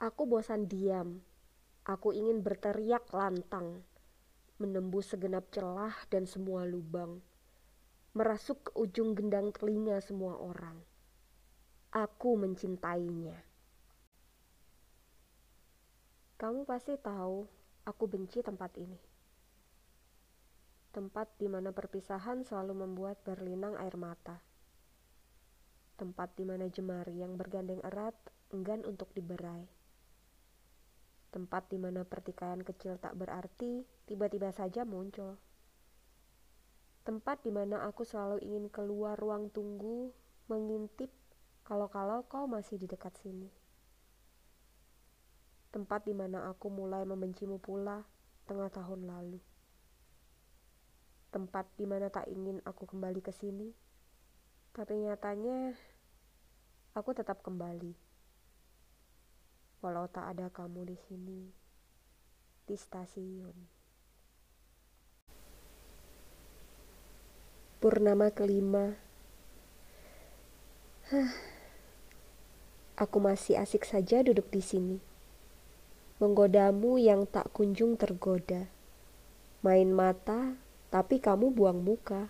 Aku bosan diam. Aku ingin berteriak lantang, menembus segenap celah dan semua lubang, merasuk ke ujung gendang telinga semua orang. Aku mencintainya. Kamu pasti tahu, aku benci tempat ini. Tempat di mana perpisahan selalu membuat berlinang air mata. Tempat di mana jemari yang bergandeng erat enggan untuk diberai. Tempat di mana pertikaian kecil tak berarti tiba-tiba saja muncul. Tempat di mana aku selalu ingin keluar ruang tunggu, mengintip kalau-kalau kau masih di dekat sini. Tempat di mana aku mulai membencimu pula tengah tahun lalu. Tempat di mana tak ingin aku kembali ke sini, tapi nyatanya aku tetap kembali. Walau tak ada kamu di sini, di stasiun. Purnama kelima. Hah. Aku masih asik saja duduk di sini. Menggodamu yang tak kunjung tergoda. Main mata, tapi kamu buang muka.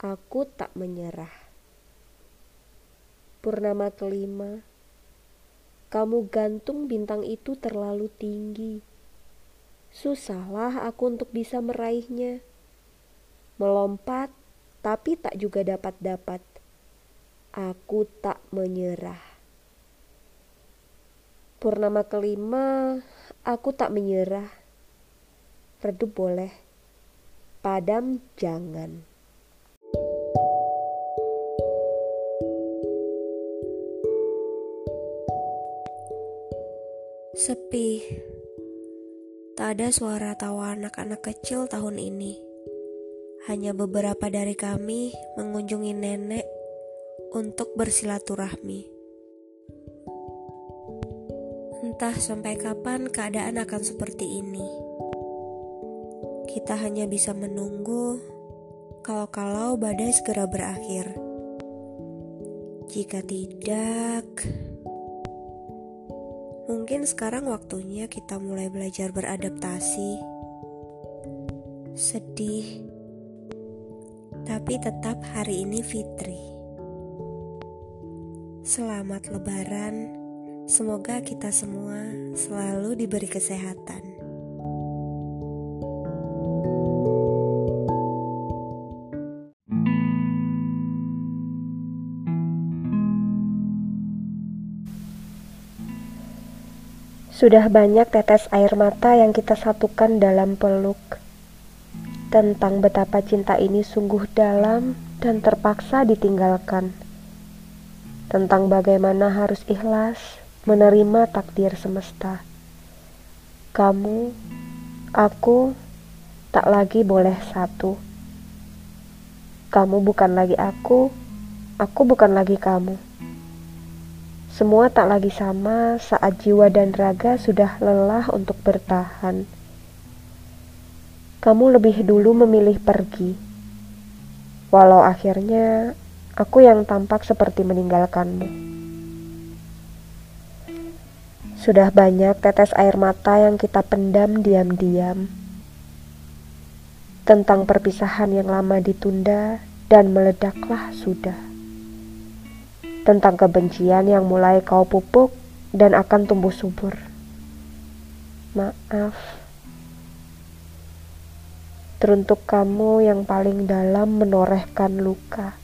Aku tak menyerah. Purnama kelima. Kamu gantung bintang itu terlalu tinggi. Susahlah aku untuk bisa meraihnya. Melompat, tapi tak juga dapat-dapat. Aku tak menyerah. Purnama kelima, aku tak menyerah. Redup boleh, padam jangan. Sepi. Tak ada suara tawa anak-anak kecil tahun ini. Hanya beberapa dari kami mengunjungi nenek untuk bersilaturahmi. Entah sampai kapan keadaan akan seperti ini. Kita hanya bisa menunggu kalau-kalau badai segera berakhir. Jika tidak, Mungkin sekarang waktunya kita mulai belajar beradaptasi. Sedih, tapi tetap hari ini Fitri. Selamat Lebaran, semoga kita semua selalu diberi kesehatan. Sudah banyak tetes air mata yang kita satukan dalam peluk. Tentang betapa cinta ini sungguh dalam dan terpaksa ditinggalkan. Tentang bagaimana harus ikhlas menerima takdir semesta. Kamu, aku, tak lagi boleh satu. Kamu bukan lagi aku, aku bukan lagi kamu. Semua tak lagi sama saat jiwa dan raga sudah lelah untuk bertahan. Kamu lebih dulu memilih pergi, walau akhirnya aku yang tampak seperti meninggalkanmu. Sudah banyak tetes air mata yang kita pendam diam-diam tentang perpisahan yang lama ditunda dan meledaklah sudah tentang kebencian yang mulai kau pupuk dan akan tumbuh subur. Maaf. Teruntuk kamu yang paling dalam menorehkan luka.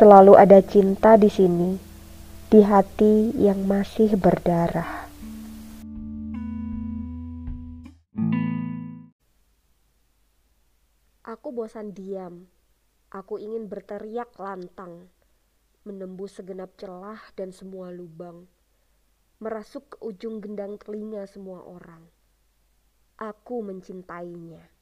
Selalu ada cinta di sini, di hati yang masih berdarah. Aku bosan diam. Aku ingin berteriak lantang menembus segenap celah dan semua lubang, merasuk ke ujung gendang telinga semua orang. Aku mencintainya.